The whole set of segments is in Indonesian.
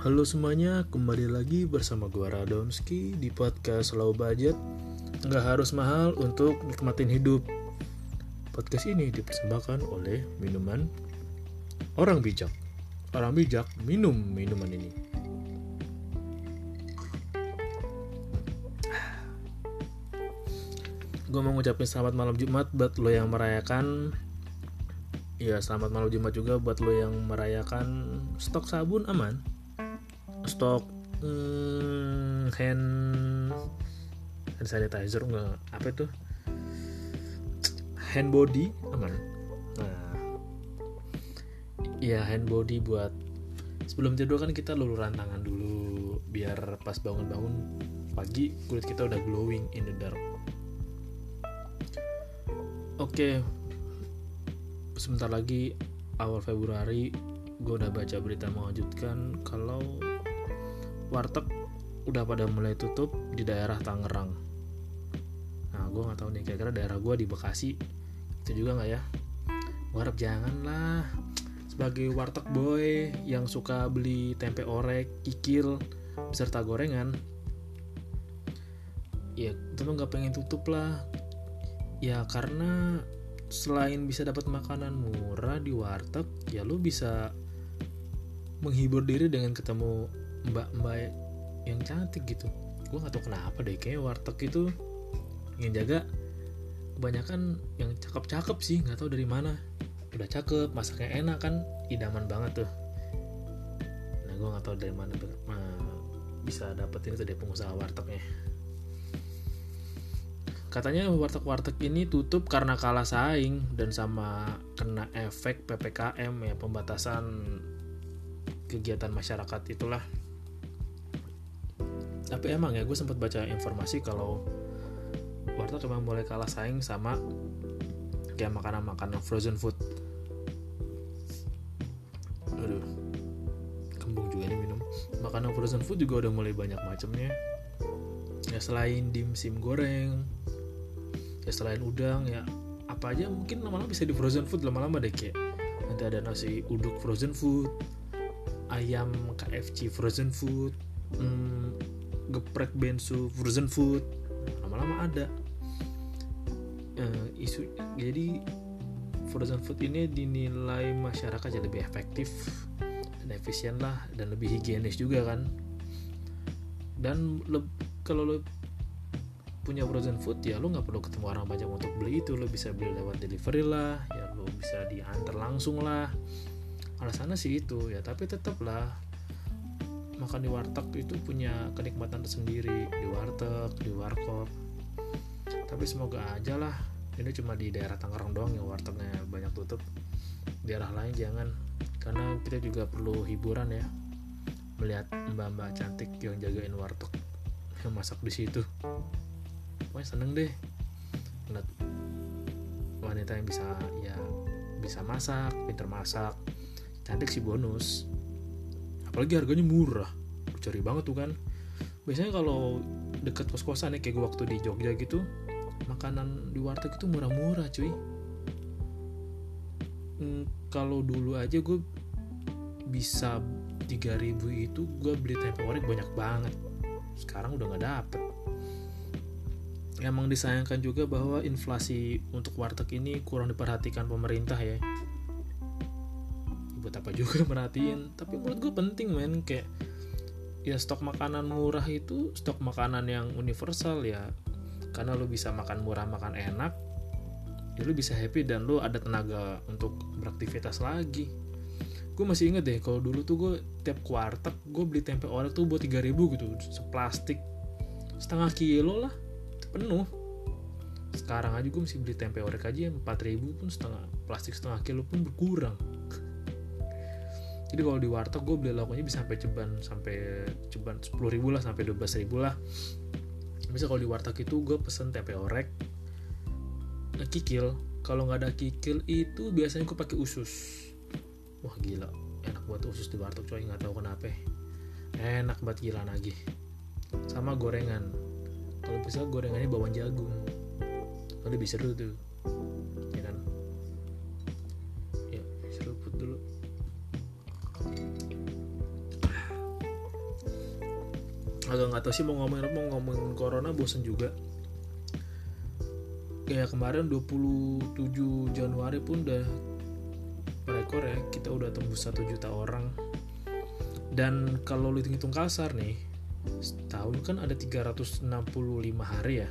Halo semuanya, kembali lagi bersama gua Radomski di podcast Low Budget. Nggak harus mahal untuk nikmatin hidup. Podcast ini dipersembahkan oleh minuman Orang bijak. Orang bijak minum minuman ini. Gue mau ngucapin selamat malam Jumat buat lo yang merayakan. Ya selamat malam Jumat juga buat lo yang merayakan stok sabun aman Stok hmm, hand hand sanitizer nggak apa itu? Hand body aman. Nah Ya hand body buat sebelum tidur kan kita luluran tangan dulu biar pas bangun-bangun pagi kulit kita udah glowing in the dark. Oke, sebentar lagi awal Februari gue udah baca berita mengejutkan kalau warteg udah pada mulai tutup di daerah Tangerang. Nah, gue nggak tahu nih kira-kira daerah gue di Bekasi itu juga nggak ya? Gue harap jangan lah. Sebagai warteg boy yang suka beli tempe orek, kikil, beserta gorengan, ya tentu nggak pengen tutup lah ya karena selain bisa dapat makanan murah di warteg ya lu bisa menghibur diri dengan ketemu mbak-mbak yang cantik gitu. Gue gak tau kenapa deh kayak warteg itu yang jaga kebanyakan yang cakep-cakep sih nggak tahu dari mana. Udah cakep masaknya enak kan idaman banget tuh. Nah gue nggak tahu dari mana bisa dapetin itu dari pengusaha wartegnya. Katanya warteg-warteg ini tutup karena kalah saing dan sama kena efek PPKM ya pembatasan kegiatan masyarakat itulah. Tapi emang ya gue sempat baca informasi kalau warteg emang boleh kalah saing sama kayak makanan-makanan frozen food. Aduh, kembung juga nih minum. Makanan frozen food juga udah mulai banyak macamnya. Ya selain dimsum goreng, ya selain udang ya apa aja mungkin lama-lama bisa di frozen food lama-lama deh kayak nanti ada nasi uduk frozen food ayam KFC frozen food hmm, geprek bensu frozen food. Lama-lama ada. Uh, isu jadi frozen food ini dinilai masyarakat jadi lebih efektif dan efisien lah dan lebih higienis juga kan. Dan kalau lo punya frozen food ya lo nggak perlu ketemu orang banyak untuk beli itu. Lo bisa beli lewat delivery lah ya lo bisa diantar langsung lah. Alasannya sih itu ya tapi tetap lah makan di warteg itu punya kenikmatan tersendiri. Di warteg di warkop. Tapi semoga aja lah. Ini cuma di daerah Tangerang doang yang wartegnya banyak tutup. Daerah lain jangan karena kita juga perlu hiburan ya. Melihat mbak-mbak cantik yang jagain warteg yang masak di situ. Pokoknya seneng deh. Ngeliat wanita yang bisa ya bisa masak pinter masak. Cantik sih bonus apalagi harganya murah. Cari banget tuh kan. Biasanya kalau deket kos kosan ya kayak gue waktu di Jogja gitu makanan di warteg itu murah-murah cuy. Hmm, kalau dulu aja gue bisa 3000 itu gue beli tempe orek banyak banget. Sekarang udah nggak dapet. Emang disayangkan juga bahwa inflasi untuk warteg ini kurang diperhatikan pemerintah ya buat apa juga merhatiin. Tapi menurut gue penting men kayak ya stok makanan murah itu stok makanan yang universal ya. Karena lo bisa makan murah makan enak ya lo bisa happy dan lo ada tenaga untuk beraktivitas lagi. Gue masih inget deh kalau dulu tuh gue tiap kuartek gue beli tempe orek tuh buat 3000 gitu seplastik. Setengah kilo lah penuh. Sekarang aja gue mesti beli tempe orek aja 4000 pun setengah plastik setengah kilo pun berkurang jadi kalau di warteg gue beli lauknya bisa sampai ceban sampai ceban 10 ribu lah sampai 12 ribu lah. Bisa kalau di warteg itu gue pesen tempe orek nah, kikil. Kalau nggak ada kikil itu biasanya gue pakai usus. Wah gila. Enak buat usus di warteg coy. Nggak tahu kenapa. Enak banget gila lagi sama gorengan. Kalau bisa gorengannya bawang jagung. Kalau lebih seru tuh agak nggak tahu sih mau ngomongin mau ngomongin corona bosen juga. Kayak kemarin 27 Januari pun udah rekor ya kita udah tembus 1 juta orang. Dan kalau lu hitung-hitung kasar nih setahun kan ada 365 hari ya.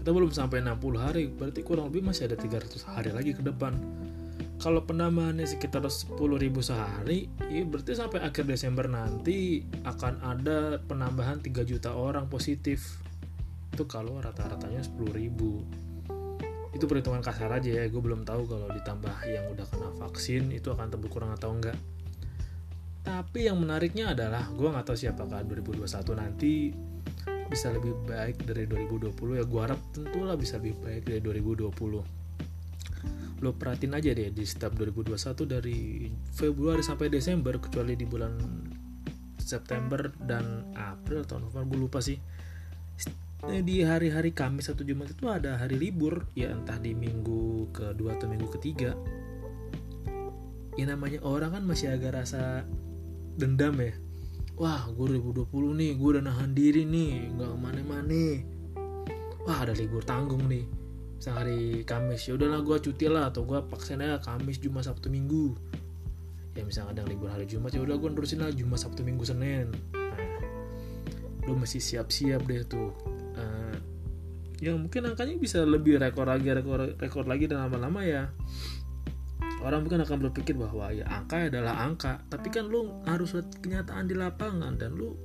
Kita belum sampai 60 hari berarti kurang lebih masih ada 300 hari lagi ke depan kalau penambahannya sekitar 10.000 sehari ya berarti sampai akhir Desember nanti akan ada penambahan 3 juta orang positif. Itu kalau rata-ratanya 10.000 itu perhitungan kasar aja ya gue belum tahu kalau ditambah yang udah kena vaksin itu akan kurang atau enggak. Tapi yang menariknya adalah gue nggak tahu siapakah 2021 nanti bisa lebih baik dari 2020 ya gue harap tentulah bisa lebih baik dari 2020 lo perhatiin aja deh di setiap 2021 dari Februari sampai Desember kecuali di bulan September dan April atau November gue lupa sih. Di hari-hari Kamis atau Jumat itu ada hari libur ya entah di minggu kedua atau minggu ketiga. Ya namanya orang kan masih agak rasa dendam ya. Wah gue 2020 nih gue udah nahan diri nih nggak ke mana-mana. Wah ada libur tanggung nih sehari Kamis. Ya udahlah gue cuti lah atau gue paksain aja Kamis Jumat Sabtu Minggu. Ya misalnya ada libur hari Jumat ya udah gue nerusin lah Jumat Sabtu Minggu Senin. Nah lu masih siap-siap deh tuh. Uh, ya mungkin angkanya bisa lebih rekor lagi rekor rekor lagi dan lama-lama ya. Orang mungkin akan berpikir bahwa ya angka adalah angka tapi kan lu harus lihat kenyataan di lapangan dan lu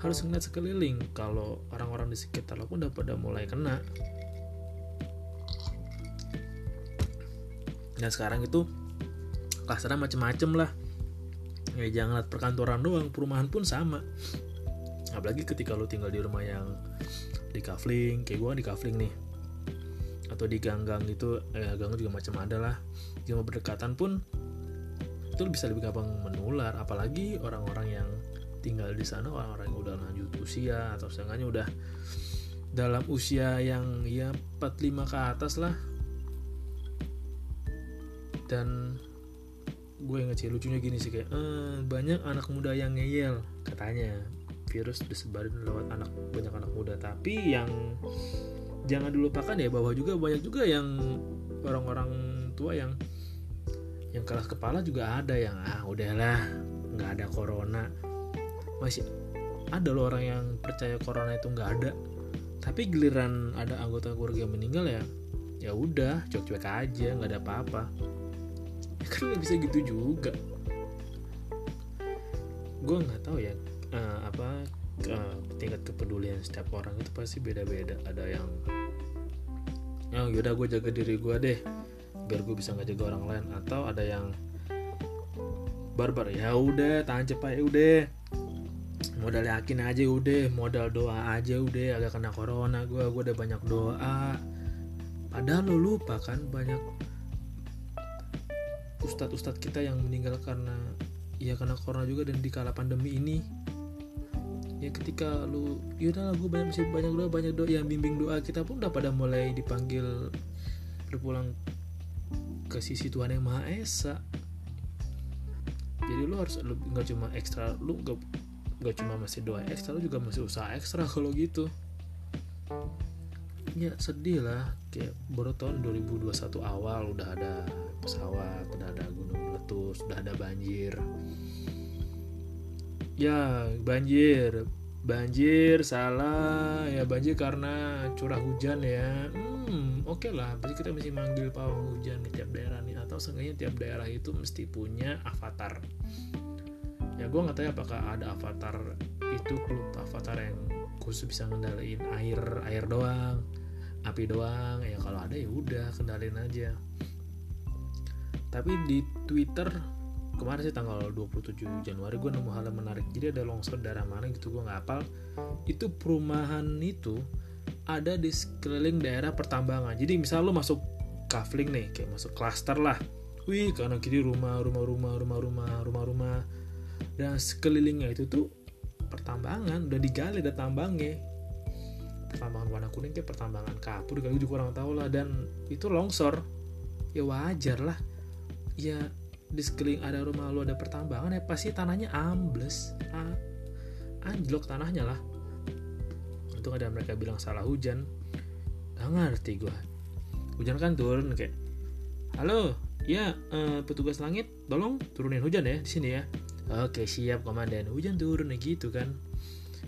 harus ngeliat sekeliling. Kalau orang-orang di sekitar lo pun udah pada mulai kena dan sekarang itu klasternya macem-macem lah. Ya jangan lihat perkantoran doang perumahan pun sama. Apalagi ketika lo tinggal di rumah yang di kafling kayak gue di kafling nih. Atau di gang-gang itu eh, gang juga macam ada lah. Cuma berdekatan pun itu bisa lebih gampang menular. Apalagi orang-orang yang tinggal di sana orang-orang yang udah lanjut usia atau setengahnya udah dalam usia yang ya 45 ke atas lah dan gue ngecil lucunya gini sih kayak eh, banyak anak muda yang ngeyel katanya. Virus disebarin lewat anak banyak anak muda. Tapi yang jangan dilupakan ya bahwa juga banyak juga yang orang-orang tua yang yang keras kepala juga ada yang ah udahlah nggak ada corona. Masih ada loh orang yang percaya corona itu nggak ada. Tapi giliran ada anggota keluarga yang meninggal ya ya udah cuek-cuek aja nggak ada apa-apa kan nggak bisa gitu juga. Gue nggak tahu ya uh, apa uh, tingkat kepedulian setiap orang itu pasti beda-beda. Ada yang oh yaudah gue jaga diri gue deh biar gue bisa ngejaga orang lain. Atau ada yang barbar ya udah tahan cepat ya udah. Modal yakin aja udah modal doa aja udah agak kena corona gue gue udah banyak doa. Padahal lo lupa kan banyak ustadz-ustadz kita yang meninggal karena ya karena corona juga dan di kala pandemi ini ya ketika lu yaudah lah gue banyak masih banyak doa banyak doa yang bimbing doa kita pun udah pada mulai dipanggil berpulang ke sisi Tuhan yang Maha Esa. Jadi lu harus nggak cuma ekstra lu nggak nggak cuma masih doa ekstra lu juga masih usaha ekstra kalau gitu. Ya sedih lah kayak baru tahun 2021 awal udah ada pesawat udah ada gunung meletus udah ada banjir. Ya banjir. Banjir salah. Ya banjir karena curah hujan ya. Hmm oke okay lah. Berarti kita mesti manggil pawang hujan di tiap daerah nih. Atau seenggaknya tiap daerah itu mesti punya avatar. Ya gue nggak tahu ya apakah ada avatar itu klub avatar yang khusus bisa ngendaliin air air doang api doang. Ya kalau ada ya udah kendalin aja tapi di Twitter kemarin sih tanggal 27 Januari gue nemu hal yang menarik. Jadi ada longsor daerah mana gitu gue nggak hafal. Itu perumahan itu ada di sekeliling daerah pertambangan. Jadi misal lo masuk kafling nih kayak masuk klaster lah. Wih karena kiri rumah rumah rumah rumah rumah rumah rumah. Dan sekelilingnya itu tuh pertambangan udah digali ada tambangnya. Pertambangan warna kuning kayak pertambangan kapur gue juga kurang tahu lah. Dan itu longsor. Ya wajar lah ya di sekeliling ada rumah lu ada pertambangan ya pasti tanahnya ambles. Ah, anjlok tanahnya lah. Untung ada mereka bilang salah hujan. Gak ngerti gue hujan kan turun kayak halo ya uh, petugas langit tolong turunin hujan ya di sini ya. Oke siap komandan. Hujan turun gitu kan.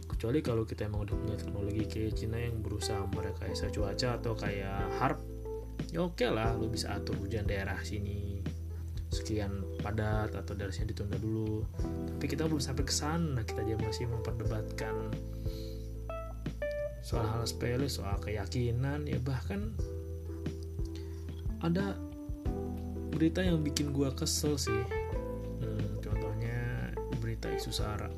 Kecuali kalau kita emang udah punya teknologi kayak Cina yang berusaha merekayasa cuaca atau kayak harp. Ya oke lah lu bisa atur hujan daerah sini sekian padat atau sini ditunda dulu. Tapi kita belum sampai ke sana. Kita aja masih memperdebatkan soal hal sepele soal keyakinan ya bahkan ada berita yang bikin gua kesel sih. Hmm, contohnya berita isu sara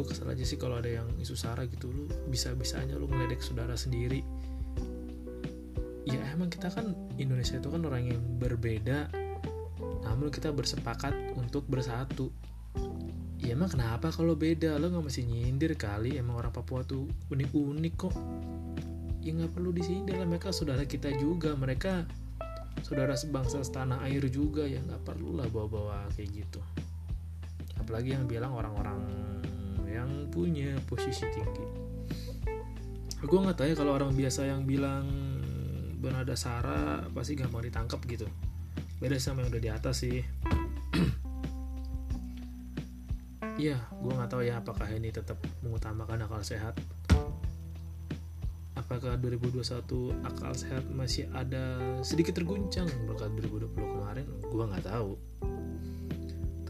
gue kesel aja sih kalau ada yang isu sara gitu. Lu bisa bisanya lu ngeledek saudara sendiri emang kita kan Indonesia itu kan orang yang berbeda namun kita bersepakat untuk bersatu. Ya emang kenapa kalau beda? Lo nggak mesti nyindir kali emang orang Papua tuh unik-unik kok. Ya nggak perlu disindir lah mereka saudara kita juga mereka saudara sebangsa setanah air juga ya nggak perlu lah bawa-bawa kayak gitu. Apalagi yang bilang orang-orang yang punya posisi tinggi. Gue nggak tahu ya kalau orang biasa yang bilang bernada sara pasti gampang ditangkap gitu beda sama yang udah di atas sih Iya, gue nggak tahu ya apakah ini tetap mengutamakan akal sehat. Apakah 2021 akal sehat masih ada sedikit terguncang berkat 2020 kemarin? Gue nggak tahu.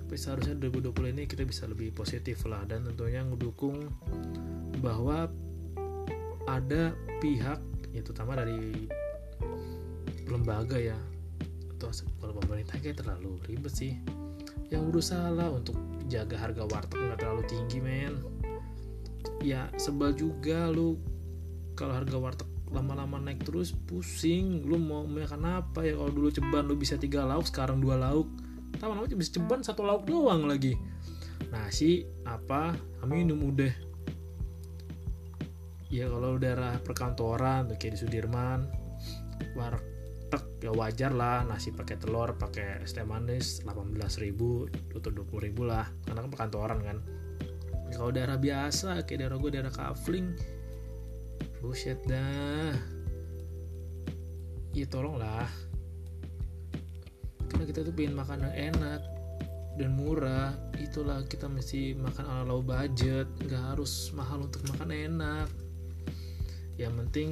Tapi seharusnya 2020 ini kita bisa lebih positif lah dan tentunya ngedukung bahwa ada pihak, ya terutama dari lembaga ya. Atau kalau pemerintah kayak terlalu ribet sih. Yang berusaha lah untuk jaga harga warteg nggak terlalu tinggi men. Ya sebel juga lu kalau harga warteg lama-lama naik terus pusing. Lu mau makan apa ya? Kalau dulu ceban lu bisa tiga lauk sekarang dua lauk. Tahu lama bisa ceban satu lauk doang lagi. Nasi apa? Minum udah ya kalau daerah perkantoran kayak di Sudirman warteg ya wajar lah nasi pakai telur pakai es teh manis 18.000 atau 20.000 lah. Karena kan perkantoran kan. Kalau daerah biasa kayak daerah gue daerah kafling buset dah. Ya tolong lah karena kita tuh pengen makanan enak dan murah itulah kita mesti makan ala low budget. Nggak harus mahal untuk makan enak. Yang penting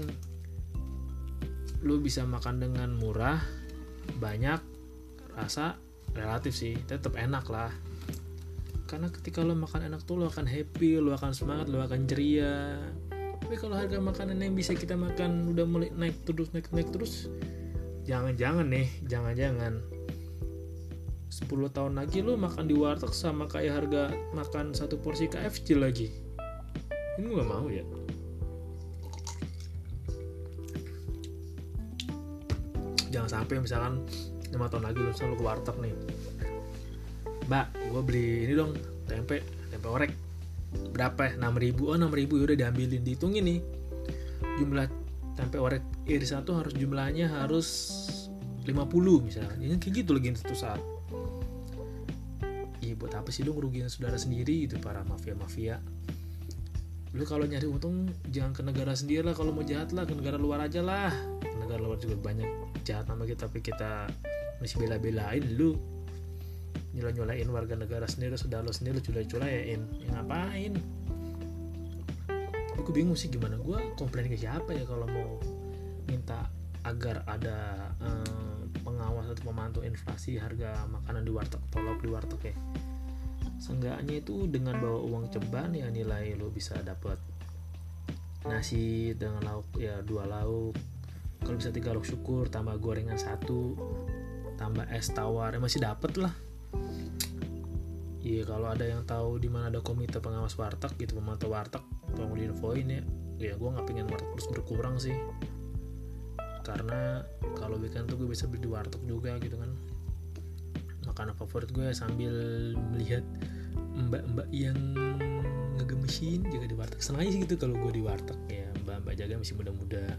lu bisa makan dengan murah banyak rasa relatif sih tetap enak lah. Karena ketika lo makan enak tuh lo akan happy lo akan semangat lo akan ceria. Tapi kalau harga makanan yang bisa kita makan udah mulai naik terus naik naik terus jangan-jangan nih jangan-jangan. 10 tahun lagi lo makan di warteg sama kayak harga makan satu porsi KFC lagi. Ini gue gak mau ya jangan sampai misalkan lima tahun lagi lu selalu ke warteg nih. Mbak gue beli ini dong tempe tempe orek. Berapa ya? enam ribu. Oh enam ribu. Ya udah diambilin. Dihitungin nih jumlah tempe orek irisan tuh harus jumlahnya harus 50 misalnya. Ini kayak gitu lagi satu saat. Iya buat apa sih lu ngerugiin saudara sendiri gitu para mafia-mafia lu kalau nyari untung jangan ke negara sendiri lah. Kalau mau jahat lah ke negara luar aja lah. Ke negara luar juga banyak jahat sama kita tapi kita masih bela-belain. Lu nyula nyulain warga negara sendiri sudah lo sendiri cula culain ya ngapain? Aku bingung sih gimana. Gue komplain ke siapa ya kalau mau minta agar ada eh, pengawas atau pemantau inflasi harga makanan di warteg tolok di warteg ya seenggaknya itu dengan bawa uang ceban ya nilai lo bisa dapat nasi dengan lauk ya dua lauk. Kalau bisa tiga lauk syukur tambah gorengan satu tambah es tawar ya masih dapet lah. Iya kalau ada yang tahu di mana ada komite pengawas warteg gitu pemantau warteg tolong diinfoin ya. Ya gue nggak pengen warteg terus berkurang sih. Karena kalau weekend tuh gue bisa beli di warteg juga gitu kan makanan favorit gue sambil melihat mbak-mbak yang ngegemesin juga di warteg. Senang aja sih gitu kalau gue di warteg ya mbak-mbak jaga masih muda-muda.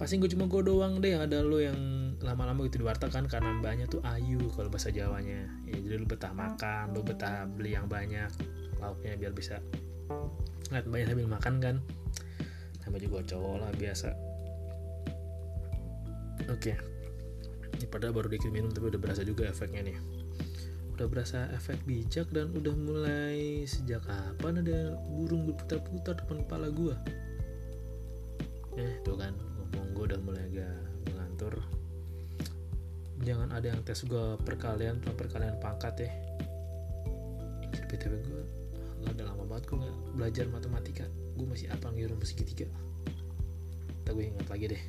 Pasti gue cuma gue doang deh ada lo yang lama-lama gitu di warteg kan karena mbaknya tuh ayu kalau bahasa Jawanya. Ya jadi lu betah makan lu betah beli yang banyak lauknya biar bisa ngeliat mbaknya sambil makan kan. Sama juga cowok lah biasa. Oke. okay. Ini padahal baru dikit minum tapi udah berasa juga efeknya nih. Udah berasa efek bijak dan udah mulai sejak kapan ada burung berputar-putar depan kepala gua? Eh tuh kan ngomong gue udah mulai agak mengantur. Jangan ada yang tes gue perkalian cuma perkalian pangkat ya. Btw gak ada lama banget gue gak belajar matematika. Gue masih apa ngirim segitiga? Kita gue ingat lagi deh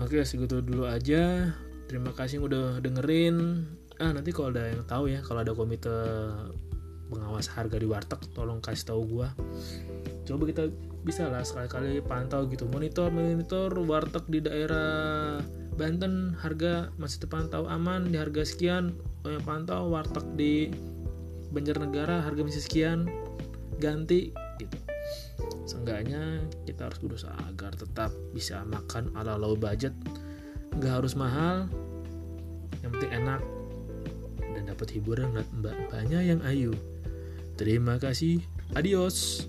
oke segitu dulu aja. Terima kasih yang udah dengerin. Ah nanti kalau ada yang tahu ya kalau ada komite pengawas harga di warteg tolong kasih tahu gue coba kita bisa lah sekali-kali pantau gitu. Monitor monitor warteg di daerah Banten harga masih terpantau aman di harga sekian. Oh, pantau warteg di Banjarnegara harga masih sekian. Ganti seenggaknya kita harus berusaha agar tetap bisa makan ala low budget. Nggak harus mahal yang penting enak dan dapat hiburan mbak. Banyak yang ayu. Terima kasih. Adios